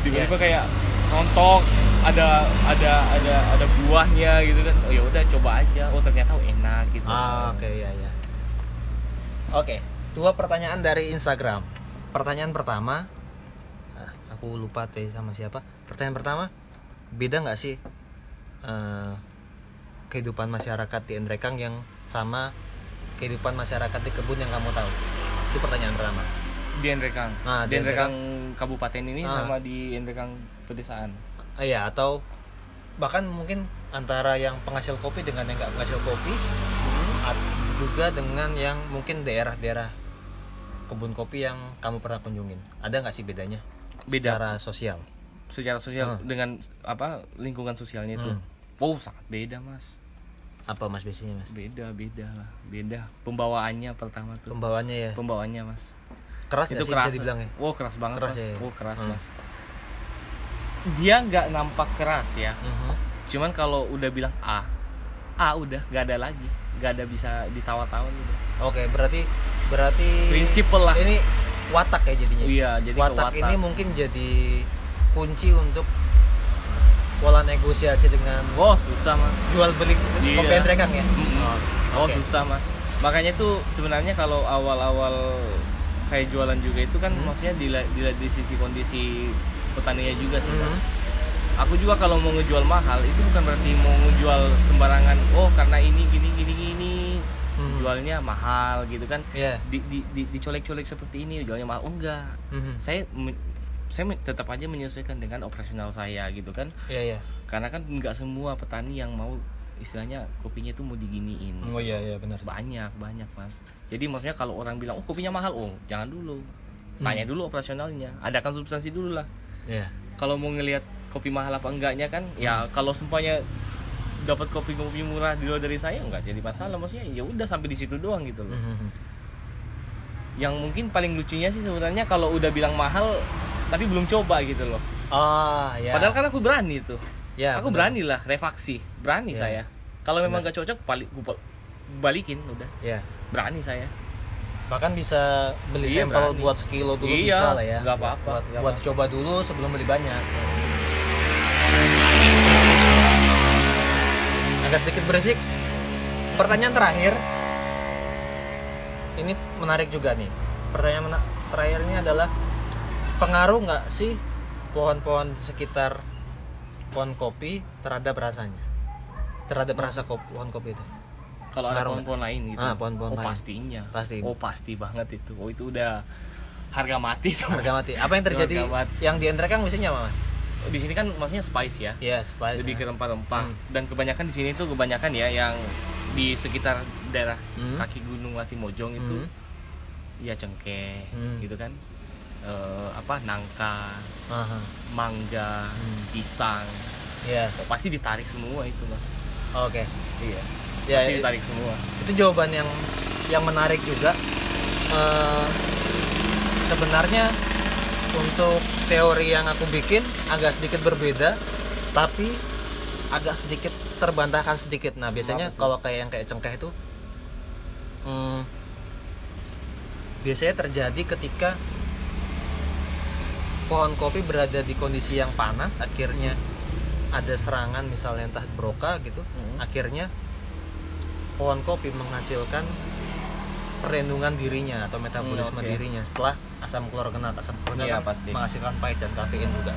Speaker 2: tiba-tiba kayak rontok ada ada ada ada buahnya gitu kan oh ya udah coba aja oh ternyata oh, enak gitu
Speaker 1: Ah, oke ya ya. Oke, dua pertanyaan dari Instagram. Pertanyaan pertama, ah, aku lupa teh sama siapa. Pertanyaan pertama, beda nggak sih eh, kehidupan masyarakat di Endrekang yang sama kehidupan masyarakat di kebun yang kamu tahu? Itu pertanyaan pertama.
Speaker 2: di Endrekang
Speaker 1: Ah,
Speaker 2: di
Speaker 1: di
Speaker 2: Endrekang kabupaten ini
Speaker 1: Ah.
Speaker 2: sama di Endrekang pedesaan
Speaker 1: Ah, Iya, atau bahkan mungkin antara yang penghasil kopi dengan yang nggak penghasil kopi, at- juga dengan yang mungkin daerah-daerah kebun kopi yang kamu pernah kunjungin. Ada nggak sih bedanya?
Speaker 2: Beda.
Speaker 1: Secara sosial.
Speaker 2: secara sosial
Speaker 1: Ah.
Speaker 2: dengan apa lingkungan sosialnya itu
Speaker 1: Hmm.
Speaker 2: oh sangat beda mas
Speaker 1: Apa mas biasanya mas?
Speaker 2: beda beda lah beda pembawaannya pertama tuh
Speaker 1: Pembawaannya ya.
Speaker 2: pembawaannya mas
Speaker 1: Keras
Speaker 2: itu
Speaker 1: sih
Speaker 2: keras
Speaker 1: bisa dibilang ya?
Speaker 2: oh keras banget
Speaker 1: Keras
Speaker 2: mas
Speaker 1: ya?
Speaker 2: oh keras
Speaker 1: Hmm.
Speaker 2: mas dia nggak nampak keras ya
Speaker 1: Mhm.
Speaker 2: cuman kalau udah bilang A A udah nggak ada lagi nggak ada bisa ditawar-tawar gitu
Speaker 1: Oke, berarti berarti
Speaker 2: prinsipal lah
Speaker 1: ini watak ya jadinya.
Speaker 2: iya jadi ke
Speaker 1: watak, ini mungkin jadi kunci untuk pola negosiasi dengan
Speaker 2: oh susah mas
Speaker 1: jual beli
Speaker 2: Iya.
Speaker 1: kopi Endrekang ya.
Speaker 2: Mm-mm. oh
Speaker 1: Oke.
Speaker 2: susah mas makanya tuh sebenarnya kalau awal-awal saya jualan juga itu kan
Speaker 1: Hmm.
Speaker 2: maksudnya dilihat dilihat di sisi kondisi petaninya juga sih mas
Speaker 1: Mhm.
Speaker 2: aku juga kalau mau ngejual mahal itu bukan berarti mau ngejual sembarangan oh karena ini gini gini gini
Speaker 1: Mhm.
Speaker 2: jualnya mahal gitu kan
Speaker 1: Iya.
Speaker 2: di, di, di- dicolek-colek seperti ini jualnya mahal oh, enggak
Speaker 1: Mhm.
Speaker 2: saya saya tetap aja menyesuaikan dengan operasional saya gitu kan
Speaker 1: Iya iya.
Speaker 2: karena kan nggak semua petani yang mau istilahnya kopinya itu mau diginiin
Speaker 1: Oh iya iya benar.
Speaker 2: banyak banyak mas jadi maksudnya kalau orang bilang oh kopinya mahal oh jangan dulu
Speaker 1: Hmm.
Speaker 2: tanya dulu operasionalnya adakan substansi dulu lah
Speaker 1: Iya.
Speaker 2: kalau mau ngelihat kopi mahal apa enggaknya kan ya
Speaker 1: Hmm.
Speaker 2: kalau semuanya dapat kopi kopi murah di luar dari saya nggak jadi masalah maksudnya ya udah sampai di situ doang gitu loh
Speaker 1: Mhm.
Speaker 2: yang mungkin paling lucunya sih sebenarnya kalau udah bilang mahal tapi belum coba gitu loh.
Speaker 1: Oh ya.
Speaker 2: Padahal kan aku berani tuh.
Speaker 1: Ya
Speaker 2: aku
Speaker 1: benar.
Speaker 2: berani lah revaksi berani
Speaker 1: Iya.
Speaker 2: saya. Kalau memang gak cocok balik gua balikin udah.
Speaker 1: Ya.
Speaker 2: Berani saya.
Speaker 1: Bahkan bisa beli
Speaker 2: Iya,
Speaker 1: sampel
Speaker 2: berani.
Speaker 1: buat sekilo dulu
Speaker 2: Iya,
Speaker 1: bisa lah ya.
Speaker 2: nggak apa-apa,
Speaker 1: buat,
Speaker 2: nggak
Speaker 1: buat
Speaker 2: apa-apa.
Speaker 1: coba dulu sebelum beli banyak. Agak sedikit berisik. Pertanyaan terakhir. Ini menarik juga nih. Pertanyaan mena- terakhirnya adalah pengaruh nggak sih pohon-pohon sekitar pohon kopi terhadap rasanya terhadap rasa kopi, pohon kopi itu
Speaker 2: kalau ada pohon-pohon lain gitu
Speaker 1: Ah, pohon-pohon
Speaker 2: oh
Speaker 1: lain.
Speaker 2: pastinya
Speaker 1: Pasti.
Speaker 2: oh pasti banget itu oh itu udah harga mati tuh
Speaker 1: harga mati apa yang terjadi yang di Endrek kan biasanya apa mas
Speaker 2: di sini kan maksudnya spice ya
Speaker 1: Iya, spice.
Speaker 2: lebih ke
Speaker 1: ya.
Speaker 2: rempah-rempah
Speaker 1: Hmm.
Speaker 2: dan kebanyakan di sini tuh kebanyakan ya yang di sekitar daerah
Speaker 1: Hmm.
Speaker 2: kaki gunung Latimojong itu
Speaker 1: Hmm.
Speaker 2: ya cengkeh
Speaker 1: Hmm.
Speaker 2: gitu kan Eh, apa nangka
Speaker 1: Aha.
Speaker 2: mangga
Speaker 1: Hmm.
Speaker 2: pisang
Speaker 1: Iya.
Speaker 2: Oh, pasti ditarik semua itu mas
Speaker 1: Oke.
Speaker 2: iya
Speaker 1: Ya,
Speaker 2: pasti
Speaker 1: i-
Speaker 2: ditarik semua
Speaker 1: itu jawaban yang yang menarik juga. Eh, sebenarnya untuk teori yang aku bikin agak sedikit berbeda, tapi agak sedikit terbantahkan sedikit. Nah, biasanya kalau kayak yang kayak cengkeh itu hmm, biasanya terjadi ketika pohon kopi berada di kondisi yang panas, akhirnya ada serangan misalnya entah broka gitu,
Speaker 2: Hmm.
Speaker 1: akhirnya pohon kopi menghasilkan perlindungan dirinya atau metabolisme
Speaker 2: Hmm, oke.
Speaker 1: dirinya setelah asam klorogenat asam klorogenat
Speaker 2: Iya,
Speaker 1: kan
Speaker 2: pasti.
Speaker 1: menghasilkan pahit dan kafein juga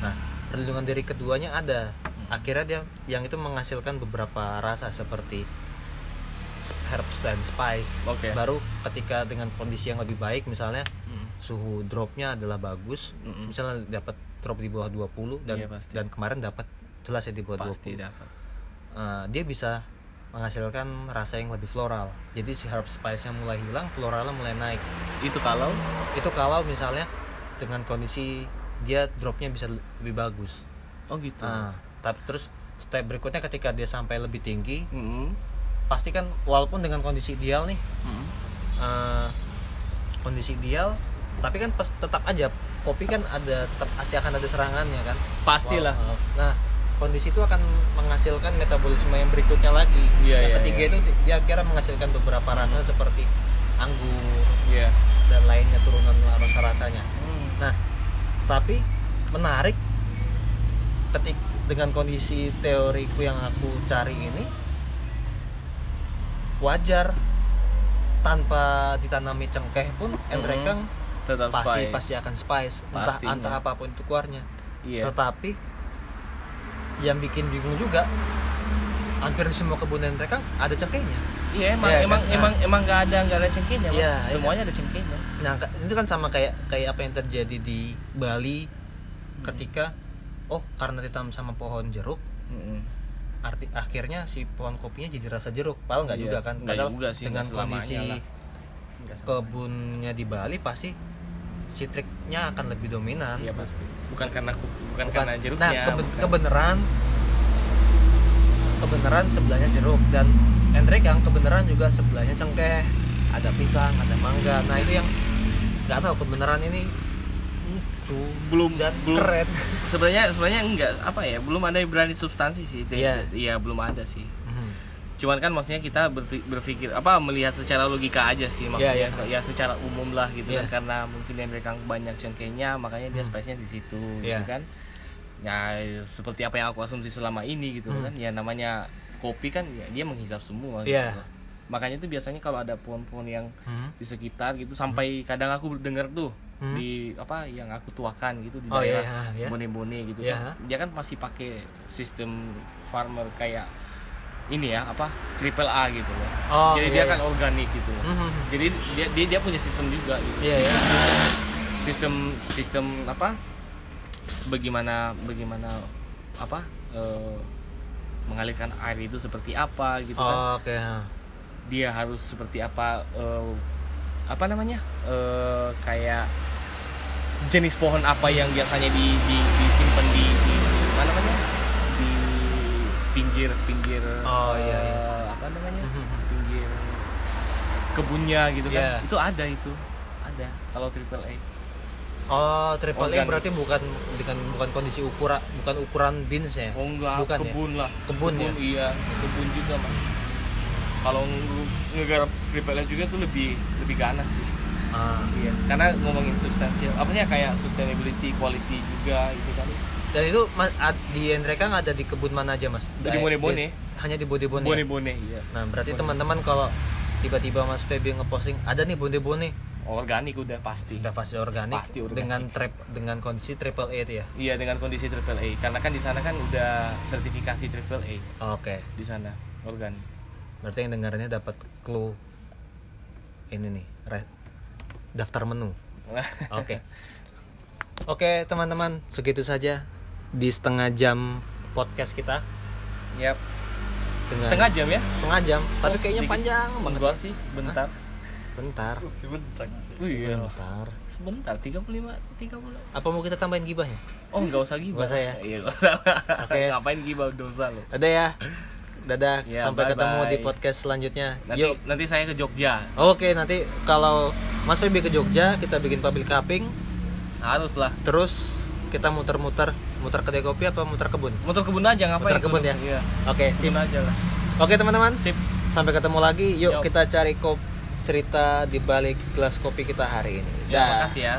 Speaker 1: nah perlindungan diri keduanya ada akhirnya dia yang itu menghasilkan beberapa rasa seperti herbs dan spice
Speaker 2: Oke.
Speaker 1: baru ketika dengan kondisi yang lebih baik misalnya
Speaker 2: Hmm.
Speaker 1: Suhu dropnya adalah bagus
Speaker 2: Mm-mm.
Speaker 1: misalnya dapat drop di bawah 20 dan
Speaker 2: Iya, pasti.
Speaker 1: dan kemarin dapat jelas ya di bawah
Speaker 2: pasti
Speaker 1: 20
Speaker 2: dapat
Speaker 1: Eh, dia bisa menghasilkan rasa yang lebih floral. Jadi si herb spice-nya mulai hilang, floralnya mulai naik.
Speaker 2: itu kalau
Speaker 1: Itu kalau misalnya dengan kondisi dia dropnya bisa lebih bagus.
Speaker 2: oh gitu
Speaker 1: Nah, tapi terus step berikutnya ketika dia sampai lebih tinggi,
Speaker 2: Mm-mm.
Speaker 1: pasti kan walaupun dengan kondisi ideal nih,
Speaker 2: Mm-mm.
Speaker 1: eh, kondisi ideal, tapi kan pas, tetap aja kopi kan ada tetap pasti akan ada serangannya kan.
Speaker 2: pastilah
Speaker 1: Wal- Nah, kondisi itu akan menghasilkan metabolisme yang berikutnya lagi.
Speaker 2: Iya,
Speaker 1: yang
Speaker 2: iya,
Speaker 1: ketiga
Speaker 2: iya.
Speaker 1: itu dia akhirnya menghasilkan beberapa rasa seperti anggur
Speaker 2: Iya.
Speaker 1: dan lainnya turunan rasa-rasanya.
Speaker 2: Hmm.
Speaker 1: Nah, tapi menarik ketik dengan kondisi teoriku yang aku cari ini wajar tanpa ditanami cengkeh pun endrekang
Speaker 2: tetap
Speaker 1: pasti
Speaker 2: spice.
Speaker 1: pasti akan spice entah
Speaker 2: Pastinya.
Speaker 1: entah apa pun itu keluarnya.
Speaker 2: Iya.
Speaker 1: Tetapi yang bikin bingung juga hampir semua kebun mereka ada cengkehnya.
Speaker 2: Iya emang
Speaker 1: Iya,
Speaker 2: emang
Speaker 1: kan?
Speaker 2: emang emang nggak ada nggak ada cengkehnya mas.
Speaker 1: Iya, iya.
Speaker 2: semuanya ada cengkehnya.
Speaker 1: Nah itu kan sama kayak kayak apa yang terjadi di Bali ketika oh karena ditanam sama pohon jeruk
Speaker 2: Mm-mm.
Speaker 1: arti akhirnya si pohon kopinya jadi rasa jeruk. Padahal nggak
Speaker 2: Iya,
Speaker 1: juga kan?
Speaker 2: nggak
Speaker 1: padahal
Speaker 2: juga sih,
Speaker 1: dengan kondisi kebunnya di Bali pasti citriknya akan lebih dominan
Speaker 2: iya pasti bukan karena bukan,
Speaker 1: Bukan.
Speaker 2: karena jeruknya
Speaker 1: Nah, kebe-
Speaker 2: bukan.
Speaker 1: kebenaran kebenaran sebelahnya jeruk dan Hendrik yang kebenaran juga sebelahnya cengkeh, ada pisang, ada mangga. Nah, itu yang nggak tahu kebenaran ini lucu
Speaker 2: belum
Speaker 1: dan
Speaker 2: belum
Speaker 1: keren.
Speaker 2: sebenarnya sebenarnya enggak apa ya belum ada yang berani substansi sih
Speaker 1: Iya.
Speaker 2: iya belum ada sih. Cuman kan maksudnya kita berpi- berpikir apa melihat secara logika aja sih maksudnya
Speaker 1: Iya,
Speaker 2: ya secara umum lah gitu
Speaker 1: Iya.
Speaker 2: kan karena mungkin yang mereka banyak cengkehnya makanya dia
Speaker 1: Hmm.
Speaker 2: spice-nya di situ
Speaker 1: Iya.
Speaker 2: gitu kan ya seperti apa yang aku asumsi selama ini gitu
Speaker 1: Hmm.
Speaker 2: kan ya namanya kopi kan ya, dia menghisap semua
Speaker 1: Iya.
Speaker 2: gitu. makanya itu biasanya kalau ada pohon-pohon yang
Speaker 1: Hmm.
Speaker 2: di sekitar gitu sampai kadang aku dengar tuh
Speaker 1: Hmm.
Speaker 2: di apa yang aku tuakan gitu di
Speaker 1: Oh, iya,
Speaker 2: daerah
Speaker 1: iya.
Speaker 2: bone-bone gitu
Speaker 1: Iya.
Speaker 2: kan dia kan masih pakai sistem farmer kayak ini ya apa triple A gitu loh
Speaker 1: Oh,
Speaker 2: jadi
Speaker 1: iya,
Speaker 2: dia
Speaker 1: iya.
Speaker 2: kan organik gitu loh.
Speaker 1: Hmm.
Speaker 2: jadi dia, dia dia punya sistem juga gitu
Speaker 1: Iya, iya.
Speaker 2: sistem sistem apa bagaimana bagaimana apa eh, mengalirkan air itu seperti apa gitu kan
Speaker 1: Oh, Oke.
Speaker 2: dia harus seperti apa eh, apa namanya eh, kayak jenis pohon apa yang biasanya di, di disimpan di, di, di mana namanya pinggir pinggir
Speaker 1: Oh, iya, iya.
Speaker 2: eh, apa namanya pinggir kebunnya gitu kan
Speaker 1: Iya.
Speaker 2: itu ada itu ada kalau triple A
Speaker 1: Oh, triple A berarti bukan dengan bukan kondisi ukuran bukan ukuran beansnya.
Speaker 2: oh enggak
Speaker 1: Bukan ya?
Speaker 2: kebun lah
Speaker 1: Kebun ya?
Speaker 2: iya kebun juga mas kalau nge- ngegarap triple A juga tuh lebih lebih ganas sih
Speaker 1: Ah.
Speaker 2: iya karena ngomongin substansial apa sih ya, kayak sustainability quality juga gitu kan
Speaker 1: Dan itu di Endreka nggak ada di kebun mana aja mas?
Speaker 2: Di Bone-Bone.
Speaker 1: Di- Hanya di Bone-Bone. ya?
Speaker 2: bone-bone iya
Speaker 1: Nah berarti
Speaker 2: Bone.
Speaker 1: teman-teman kalau tiba-tiba Mas Feby ngeposting ada nih Bone-Bone
Speaker 2: organik udah pasti
Speaker 1: udah pasti organik,
Speaker 2: Pasti organik.
Speaker 1: dengan trip dengan kondisi triple A itu ya.
Speaker 2: Iya dengan kondisi triple A karena kan di sana kan udah sertifikasi triple A
Speaker 1: Oke.
Speaker 2: di sana organik.
Speaker 1: Berarti yang dengarnya dapat clue ini nih re- daftar menu. Oke. Oke teman-teman segitu saja di setengah jam podcast kita
Speaker 2: Yap.
Speaker 1: dengan
Speaker 2: Setengah jam ya?
Speaker 1: setengah jam tapi
Speaker 2: Oh,
Speaker 1: kayaknya
Speaker 2: dikit.
Speaker 1: panjang banget.
Speaker 2: Enggak sih, bentar.
Speaker 1: Bentar.
Speaker 2: Sebentar. Oh iya.
Speaker 1: Bentar.
Speaker 2: Sebentar 35 30.
Speaker 1: Apa mau kita tambahin gibahnya?
Speaker 2: Oh, enggak usah gibah.
Speaker 1: Nggak usah ya?
Speaker 2: Iya, enggak usah.
Speaker 1: Oke.
Speaker 2: Ngapain gibah dosa lo.
Speaker 1: Dadah ya. Dadah.
Speaker 2: Ya,
Speaker 1: Sampai ketemu
Speaker 2: bye-bye.
Speaker 1: di podcast selanjutnya.
Speaker 2: Nanti
Speaker 1: Yuk.
Speaker 2: nanti saya ke Jogja.
Speaker 1: Oke, nanti kalau Mas Feby ke Jogja, kita bikin public cupping,
Speaker 2: Harus lah.
Speaker 1: terus kita muter-muter, muter kedai kopi apa muter kebun?
Speaker 2: Motor kebun aja ngapain?
Speaker 1: Muter kebun ya?
Speaker 2: Iya.
Speaker 1: Oke, sip.
Speaker 2: Kebun aja lah.
Speaker 1: Oke, teman-teman.
Speaker 2: Sip.
Speaker 1: Sampai ketemu lagi. Yuk
Speaker 2: Yuk.
Speaker 1: kita cari kop cerita di balik gelas kopi kita hari ini.
Speaker 2: Ya,
Speaker 1: Dah.
Speaker 2: makasih ya.